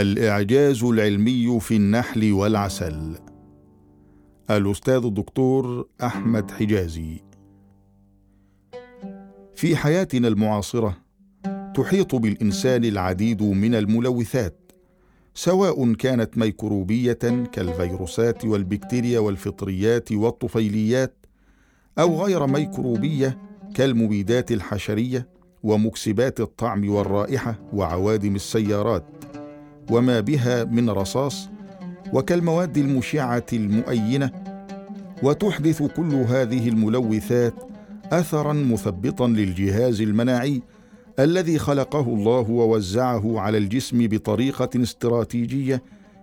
الإعجاز العلمي في النحل والعسل. الأستاذ الدكتور أحمد حجازي. في حياتنا المعاصرة تحيط بالإنسان العديد من الملوثات سواء كانت ميكروبية كالفيروسات والبكتيريا والفطريات والطفيليات أو غير ميكروبية كالمبيدات الحشرية ومكسبات الطعم والرائحة وعوادم السيارات. وما بها من رصاص وكالمواد المشعة المؤينة وتحدث كل هذه الملوثات اثرا مثبطا للجهاز المناعي الذي خلقه الله ووزعه على الجسم بطريقة استراتيجية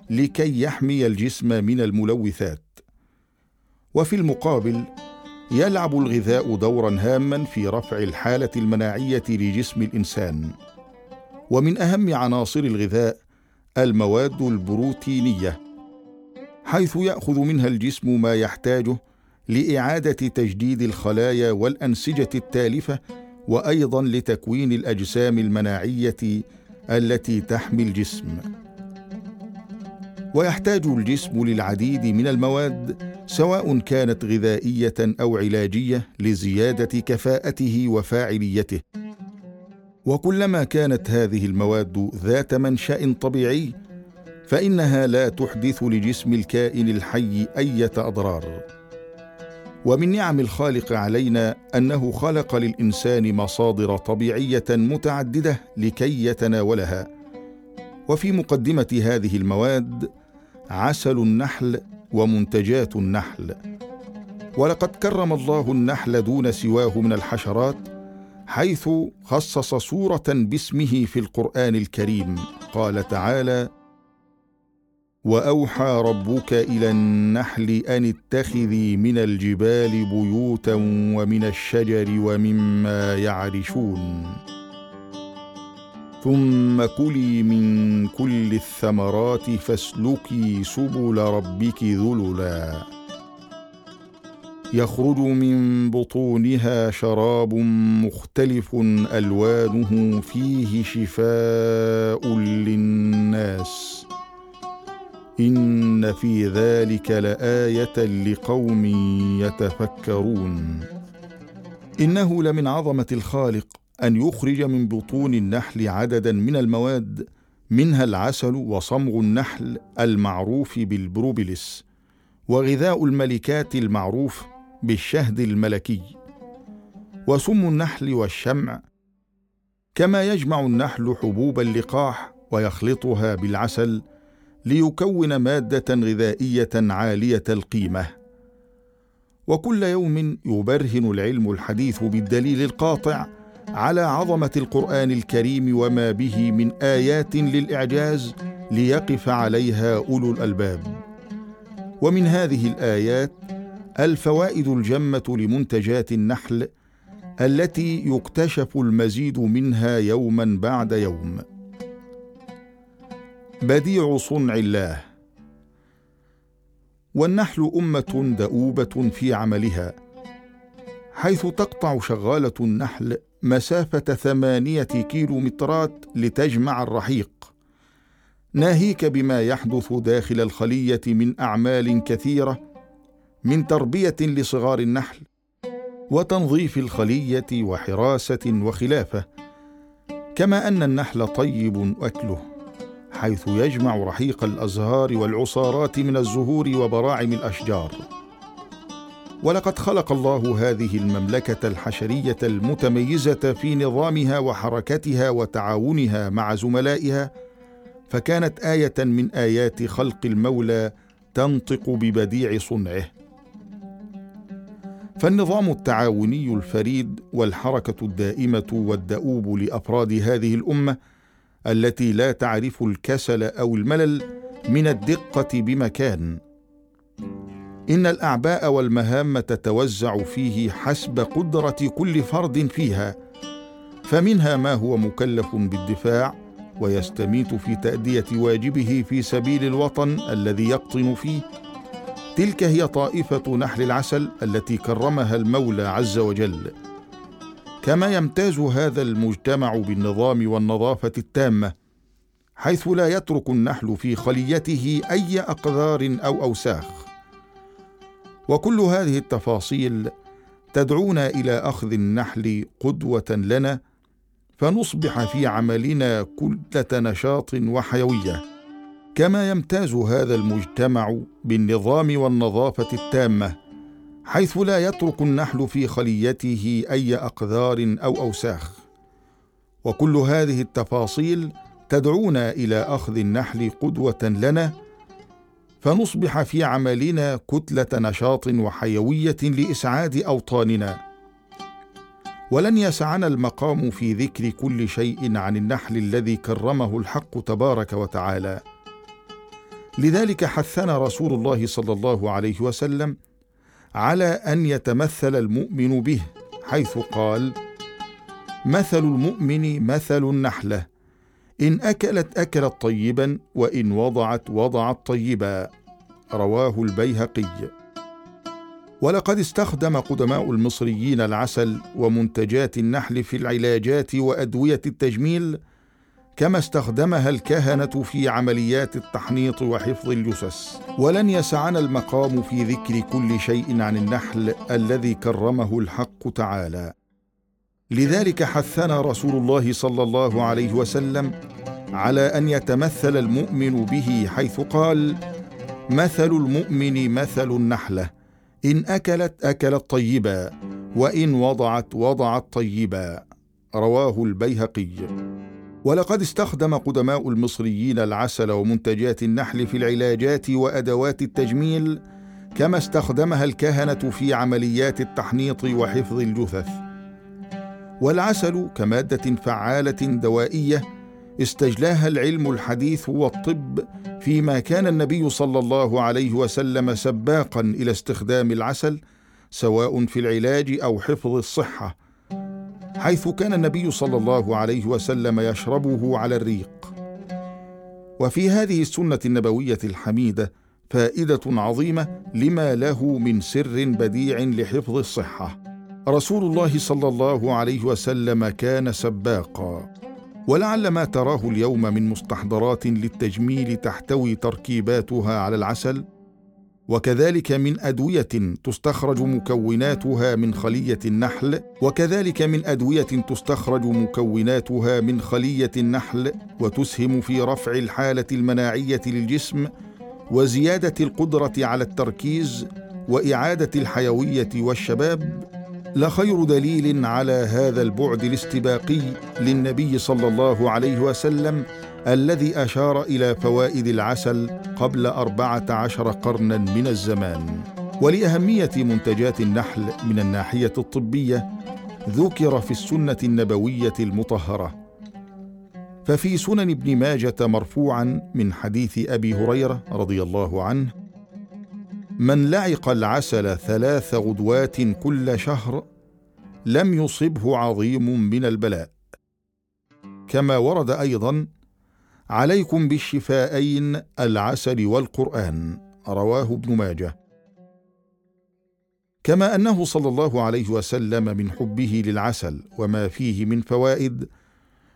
لكي يحمي الجسم من الملوثات. وفي المقابل يلعب الغذاء دورا هاما في رفع الحالة المناعية لجسم الإنسان. ومن أهم عناصر الغذاء المواد البروتينية حيث يأخذ منها الجسم ما يحتاجه لإعادة تجديد الخلايا والأنسجة التالفة وأيضا لتكوين الأجسام المناعية التي تحمي الجسم. ويحتاج الجسم للعديد من المواد سواء كانت غذائية أو علاجية لزيادة كفاءته وفاعليته. وكلما كانت هذه المواد ذات منشأ طبيعي فإنها لا تحدث لجسم الكائن الحي إيه أضرار. ومن نعم الخالق علينا أنه خلق للإنسان مصادر طبيعية متعددة لكي يتناولها. وفي مقدمة هذه المواد عسل النحل ومنتجات النحل. ولقد كرم الله النحل دون سواه من الحشرات حيث خصص سورة باسمه في القرآن الكريم. قال تعالى وأوحى ربك إلى النحل أن اتخذي من الجبال بيوتا ومن الشجر ومما يعرشون. ثم كلي من كل الثمرات فاسلكي سبل ربك ذللا. يخرج من بطونها شراب مختلف ألوانه فيه شفاء للناس. إن في ذلك لآية لقوم يتفكرون. إنه لمن عظمة الخالق أن يخرج من بطون النحل عددا من المواد منها العسل وصمغ النحل المعروف بالبروبلس وغذاء الملكات المعروف بالشهد الملكي. وسم النحل والشمع كما يجمع النحل حبوب اللقاح ويخلطها بالعسل ليكون مادة غذائية عالية القيمة. وكل يوم يبرهن العلم الحديث بالدليل القاطع على عظمة القرآن الكريم وما به من آيات للإعجاز ليقف عليها أولو الألباب. ومن هذه الآيات الفوائد الجمة لمنتجات النحل التي يكتشف المزيد منها يوما بعد يوم. بديع صنع الله. والنحل أمة دؤوبة في عملها حيث تقطع شغالة النحل مسافة ثمانية كيلومترات لتجمع الرحيق. ناهيك بما يحدث داخل الخلية من أعمال كثيرة من تربية لصغار النحل وتنظيف الخلية وحراسة وخلافة كما أن النحل طيب أكله حيث يجمع رحيق الأزهار والعصارات من الزهور وبراعم الأشجار. ولقد خلق الله هذه المملكة الحشرية المتميزة في نظامها وحركتها وتعاونها مع زملائها فكانت آية من آيات خلق المولى تنطق ببديع صنعه. فالنظام التعاوني الفريد والحركة الدائمة والدؤوب لأفراد هذه الأمة التي لا تعرف الكسل أو الملل من الدقة بمكان. إن الأعباء والمهام تتوزع فيه حسب قدرة كل فرد فيها فمنها ما هو مكلف بالدفاع ويستميت في تأدية واجبه في سبيل الوطن الذي يقطن فيه تلك هي طائفة نحل العسل التي كرمها المولى عز وجل. كما يمتاز هذا المجتمع بالنظام والنظافة التامة حيث لا يترك النحل في خليته أي أقذار أو أوساخ. وكل هذه التفاصيل تدعونا إلى أخذ النحل قدوة لنا فنصبح في عملنا كله نشاط وحيوية. كما يمتاز هذا المجتمع بالنظام والنظافة التامة حيث لا يترك النحل في خليته أي أقذار أو أوساخ. وكل هذه التفاصيل تدعونا إلى أخذ النحل قدوة لنا فنصبح في عملنا كتلة نشاط وحيوية لإسعاد أوطاننا. ولن يسعنا المقام في ذكر كل شيء عن النحل الذي كرمه الحق تبارك وتعالى. لذلك حثنا رسول الله صلى الله عليه وسلم على أن يتمثل المؤمن به حيث قال مثل المؤمن مثل النحلة إن أكلت أكلت طيبا وإن وضعت وضعت طيبا. رواه البيهقي. ولقد استخدم قدماء المصريين العسل ومنتجات النحل في العلاجات وأدوية التجميل كما استخدمها الكهنة في عمليات التحنيط وحفظ الجثث. ولن يسعنا المقام في ذكر كل شيء عن النحل الذي كرمه الحق تعالى. لذلك حثنا رسول الله صلى الله عليه وسلم على أن يتمثل المؤمن به حيث قال مثل المؤمن مثل النحلة. إن أكلت أكلت طيبا وإن وضعت وضعت طيبا. رواه البيهقي. ولقد استخدم قدماء المصريين العسل ومنتجات النحل في العلاجات وأدوات التجميل كما استخدمها الكهنة في عمليات التحنيط وحفظ الجثث. والعسل كمادة فعالة دوائية استجلاها العلم الحديث والطب فيما كان النبي صلى الله عليه وسلم سباقا إلى استخدام العسل سواء في العلاج أو حفظ الصحة. حيث كان النبي صلى الله عليه وسلم يشربه على الريق. وفي هذه السنة النبوية الحميدة فائدة عظيمة لما له من سر بديع لحفظ الصحة. رسول الله صلى الله عليه وسلم كان سباقا. ولعل ما تراه اليوم من مستحضرات للتجميل تحتوي تركيباتها على العسل وكذلك من أدوية تستخرج مكوناتها من خلية النحل وكذلك من أدوية تستخرج مكوناتها من خلية النحل وتسهم في رفع الحالة المناعية للجسم وزيادة القدرة على التركيز وإعادة الحيوية والشباب. لخير دليل على هذا البعد الاستباقي للنبي صلى الله عليه وسلم الذي أشار إلى فوائد العسل قبل أربعة عشر قرنا من الزمان. ولأهمية منتجات النحل من الناحية الطبية ذكر في السنة النبوية المطهرة. ففي سنن ابن ماجة مرفوعا من حديث أبي هريرة رضي الله عنه من لعق العسل ثلاث غدوات كل شهر لم يصبه عظيم من البلاء. كما ورد أيضا عليكم بالشفاءين العسل والقرآن رواه ابن ماجه. كما أنه صلى الله عليه وسلم من حبه للعسل وما فيه من فوائد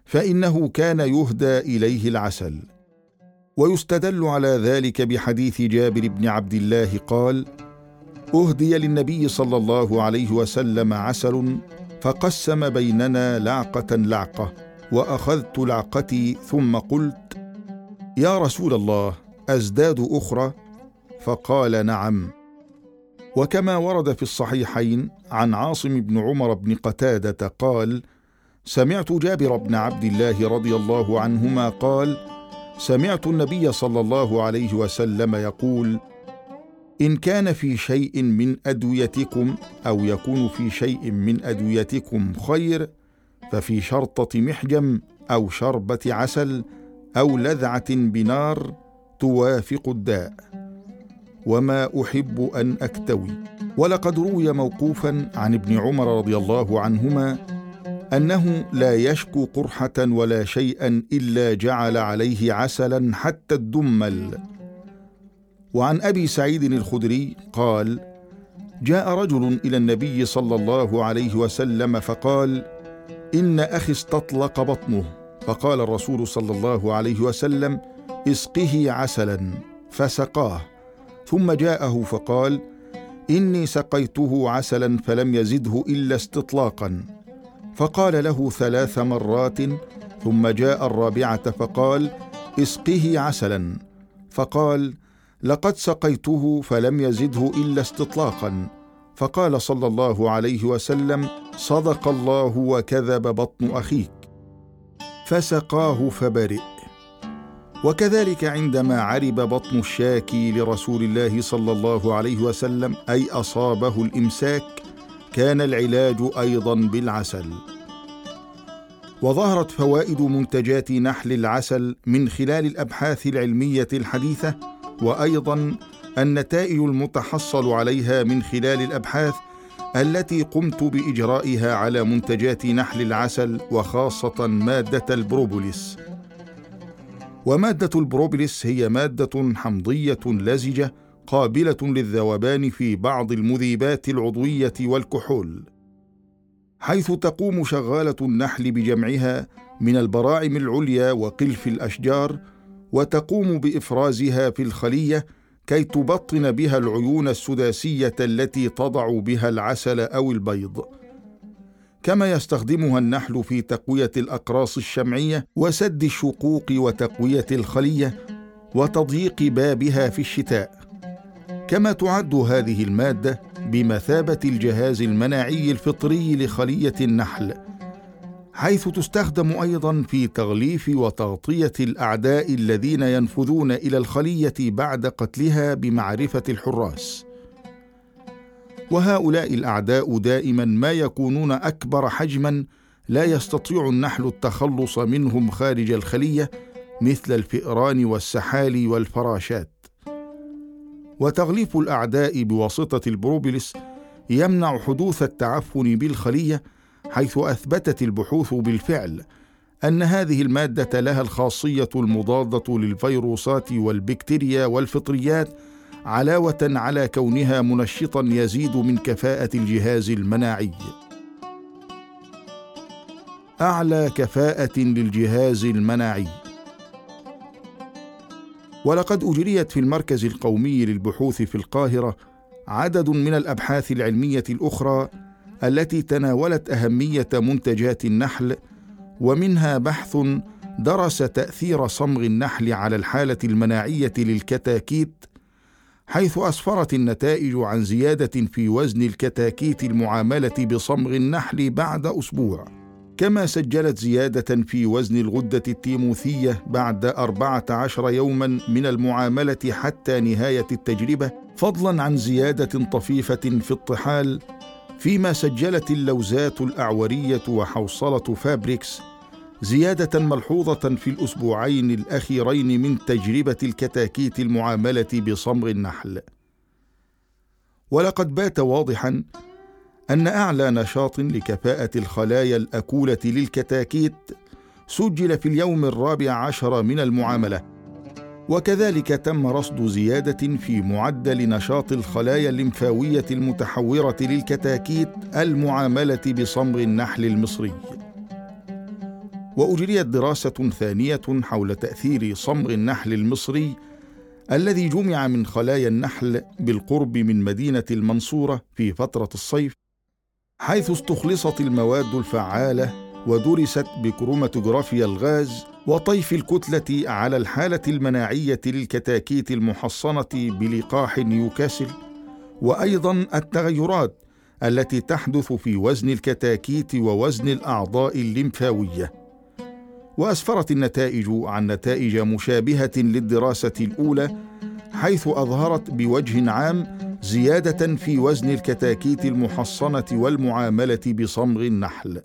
فإنه كان يهدى إليه العسل. ويستدل على ذلك بحديث جابر بن عبد الله قال أهدي للنبي صلى الله عليه وسلم عسل فقسم بيننا لعقة لعقة. وأخذت لعقتي ثم قلت يا رسول الله أزداد أخرى؟ فقال نعم. وكما ورد في الصحيحين عن عاصم بن عمر بن قتادة قال سمعت جابر بن عبد الله رضي الله عنهما قال سمعت النبي صلى الله عليه وسلم يقول إن كان في شيء من أدويتكم أو يكون في شيء من أدويتكم خير ففي شرطة محجم أو شربة عسل أو لذعة بنار توافق الداء. وما أحب أن أكتوي. ولقد روي موقوفا عن ابن عمر رضي الله عنهما أنه لا يشكو قرحة ولا شيئا إلا جعل عليه عسلا حتى الدمل. وعن أبي سعيد الخدري قال جاء رجل إلى النبي صلى الله عليه وسلم فقال إن أخي استطلق بطنه. فقال الرسول صلى الله عليه وسلم اسقه عسلا. فسقاه. ثم جاءه فقال إني سقيته عسلا فلم يزده إلا استطلاقا. فقال له ثلاث مرات ثم جاء الرابعة فقال اسقه عسلا. فقال لقد سقيته فلم يزده إلا استطلاقا. فقال صلى الله عليه وسلم صدق الله وكذب بطن أخيك فسقاه فبرئ. وكذلك عندما عرب بطن الشاكي لرسول الله صلى الله عليه وسلم أي أصابه الإمساك كان العلاج أيضا بالعسل. وظهرت فوائد منتجات نحل العسل من خلال الأبحاث العلمية الحديثة وأيضا النتائج المتحصل عليها من خلال الأبحاث التي قمت بإجرائها على منتجات نحل العسل وخاصة مادة البروبوليس. ومادة البروبوليس هي مادة حمضية لزجة قابلة للذوبان في بعض المذيبات العضوية والكحول. حيث تقوم شغالة النحل بجمعها من البراعم العليا وقلف الأشجار وتقوم بإفرازها في الخلية كي تبطن بها العيون السداسية التي تضع بها العسل أو البيض. كما يستخدمها النحل في تقوية الأقراص الشمعية وسد الشقوق وتقوية الخلية وتضييق بابها في الشتاء. كما تعد هذه المادة بمثابة الجهاز المناعي الفطري لخلية النحل. حيث تستخدم أيضا في تغليف وتغطية الأعداء الذين ينفذون إلى الخلية بعد قتلها بمعرفة الحراس. وهؤلاء الأعداء دائما ما يكونون أكبر حجما لا يستطيع النحل التخلص منهم خارج الخلية مثل الفئران والسحالي والفراشات. وتغليف الأعداء بواسطة البروبلس يمنع حدوث التعفن بالخلية حيث أثبتت البحوث بالفعل أن هذه المادة لها الخاصية المضادة للفيروسات والبكتيريا والفطريات علاوة على كونها منشطا يزيد من كفاءة الجهاز المناعي. أعلى كفاءة للجهاز المناعي. ولقد أجريت في المركز القومي للبحوث في القاهرة عدد من الأبحاث العلمية الأخرى التي تناولت أهمية منتجات النحل ومنها بحث درس تأثير صمغ النحل على الحالة المناعية للكتاكيت حيث أسفرت النتائج عن زيادة في وزن الكتاكيت المعاملة بصمغ النحل بعد أسبوع. كما سجلت زيادة في وزن الغدة التيموثية بعد 14 يوما من المعاملة حتى نهاية التجربة، فضلا عن زيادة طفيفة في الطحال، فيما سجلت اللوزات الأعورية وحوصلة فابريكس زيادة ملحوظة في الأسبوعين الأخيرين من تجربة الكتاكيت المعاملة بصمغ النحل. ولقد بات واضحا أن أعلى نشاط لكفاءة الخلايا الأكولة للكتاكيت سجل في اليوم الرابع عشر من المعاملة وكذلك تم رصد زيادة في معدل نشاط الخلايا الليمفاوية المتحورة للكتاكيت المعاملة بصمغ النحل المصري. وأجريت دراسة ثانية حول تأثير صمغ النحل المصري الذي جمع من خلايا النحل بالقرب من مدينة المنصورة في فترة الصيف حيث استخلصت المواد الفعالة ودرست بكروماتوغرافيا الغاز وطيف الكتلة على الحالة المناعية للكتاكيت المحصنة بلقاح نيوكاسل. وأيضا التغيرات التي تحدث في وزن الكتاكيت ووزن الأعضاء الليمفاوية. وأسفرت النتائج عن نتائج مشابهة للدراسة الأولى حيث أظهرت بوجه عام زيادة في وزن الكتاكيت المحصنة والمعاملة بصمغ النحل.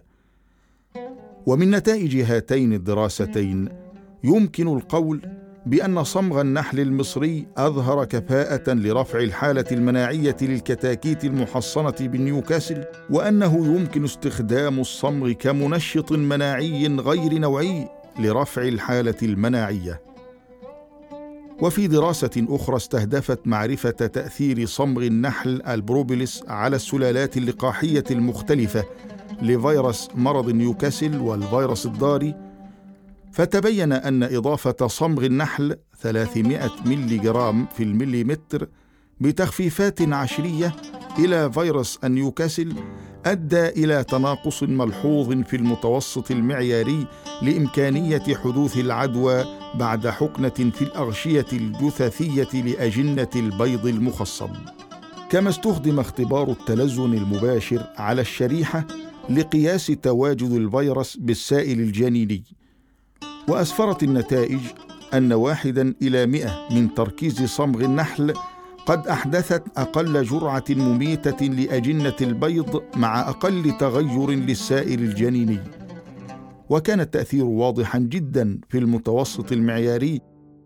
ومن نتائج هاتين الدراستين يمكن القول بأن صمغ النحل المصري أظهر كفاءة لرفع الحالة المناعية للكتاكيت المحصنة بالنيوكاسل وأنه يمكن استخدام الصمغ كمنشط مناعي غير نوعي لرفع الحالة المناعية. وفي دراسة أخرى استهدفت معرفة تأثير صمغ النحل البروبلس على السلالات اللقاحية المختلفة لفيروس مرض نيوكاسل والفيروس الضاري فتبين أن إضافة صمغ النحل 300 ملي جرام في المليلتر بتخفيفات عشرية إلى فيروس النيوكاسل أدى إلى تناقص ملحوظ في المتوسط المعياري لإمكانية حدوث العدوى بعد حقنه في الأغشية الجثثية لأجنة البيض المخصب. كما استخدم اختبار التلزن المباشر على الشريحة لقياس تواجد الفيروس بالسائل الجنيني. وأسفرت النتائج أن واحدا إلى مئة من تركيز صمغ النحل قد أحدثت أقل جرعة مميتة لأجنة البيض مع أقل تغير للسائل الجنيني. وكان التأثير واضحا جدا في المتوسط المعياري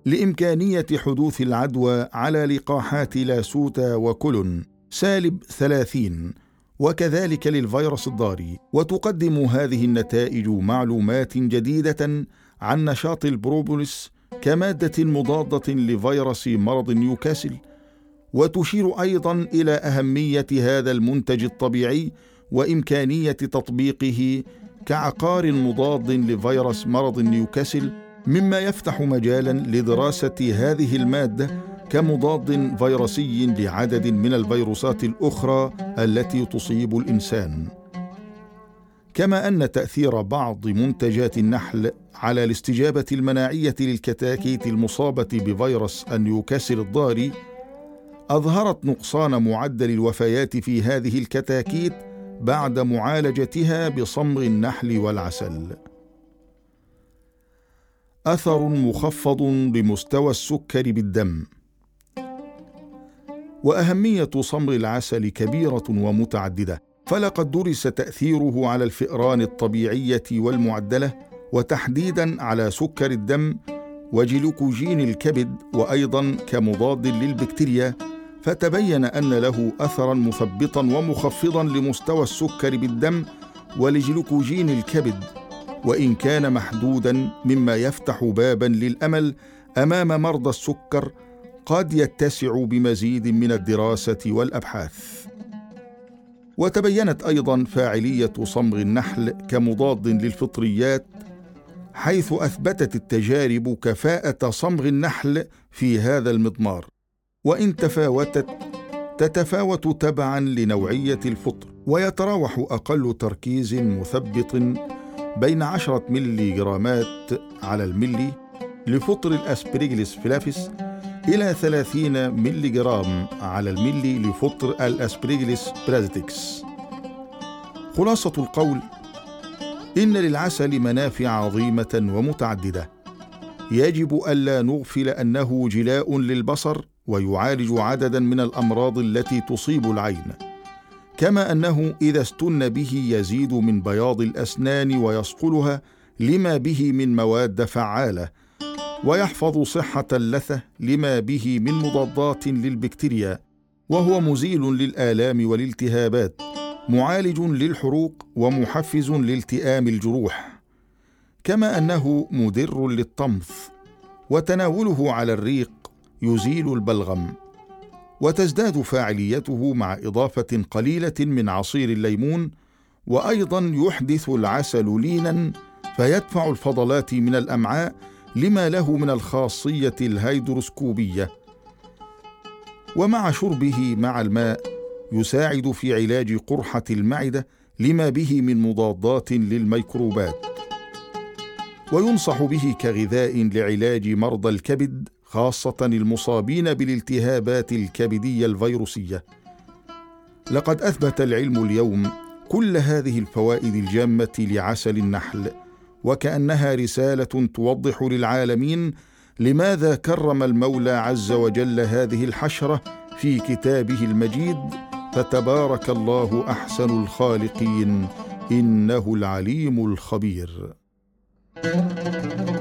لإمكانية حدوث العدوى على لقاحات لاسوتا وكولون سالب ثلاثين. وكذلك للفيروس الضاري وتقدم هذه النتائج معلومات جديدة عن نشاط البروبوليس كمادة مضادة لفيروس مرض نيوكاسل وتشير أيضا إلى أهمية هذا المنتج الطبيعي وإمكانية تطبيقه كعقار مضاد لفيروس مرض نيوكاسل مما يفتح مجالا لدراسة هذه المادة كمضاد فيروسي لعدد من الفيروسات الأخرى التي تصيب الإنسان. كما أن تأثير بعض منتجات النحل على الاستجابة المناعية للكتاكيت المصابة بفيروس النيوكاسل الضاري أظهرت نقصان معدل الوفيات في هذه الكتاكيت بعد معالجتها بصمغ النحل والعسل. أثر مخفض لمستوى السكر بالدم. وأهمية صمغ العسل كبيرة ومتعددة. فلقد درس تأثيره على الفئران الطبيعية والمعدلة وتحديدا على سكر الدم وجلوكوجين الكبد وأيضا كمضاد للبكتيريا. فتبين أن له اثرا مثبطا ومخفضا لمستوى السكر بالدم ولجلوكوجين الكبد. وإن كان محدودا مما يفتح بابا للأمل أمام مرضى السكر قد يتسع بمزيد من الدراسة والأبحاث. وتبينت أيضا فاعلية صمغ النحل كمضاد للفطريات حيث أثبتت التجارب كفاءة صمغ النحل في هذا المضمار. وإن تفاوتت تتفاوت تبعا لنوعية الفطر. ويتراوح أقل تركيز مثبط بين عشرة ملي جرامات على الملي لفطر ال Aspergillus flavus إلى 30 ملي جرام على الملي لفطر ال Aspergillus parasiticus. خلاصة القول إن للعسل منافع عظيمة ومتعددة. يجب ألا نغفل أنه جلاء للبصر ويعالج عددا من الأمراض التي تصيب العين. كما أنه إذا استن به يزيد من بياض الأسنان ويصقلها لما به من مواد فعالة ويحفظ صحة اللثة لما به من مضادات للبكتيريا وهو مزيل للآلام والالتهابات معالج للحروق ومحفز لالتئام الجروح. كما أنه مدر للطمث وتناوله على الريق يزيل البلغم. وتزداد فاعليته مع إضافة قليلة من عصير الليمون وأيضا يحدث العسل لينا فيدفع الفضلات من الأمعاء لما له من الخاصية الهيدروسكوبية. ومع شربه مع الماء يساعد في علاج قرحة المعدة لما به من مضادات للميكروبات. وينصح به كغذاء لعلاج مرضى الكبد خاصة المصابين بالالتهابات الكبدية الفيروسية. لقد أثبت العلم اليوم كل هذه الفوائد الجامة لعسل النحل. وكأنها رسالة توضح للعالمين لماذا كرم المولى عز وجل هذه الحشرة في كتابه المجيد فتبارك الله أحسن الخالقين إنه العليم الخبير. thank you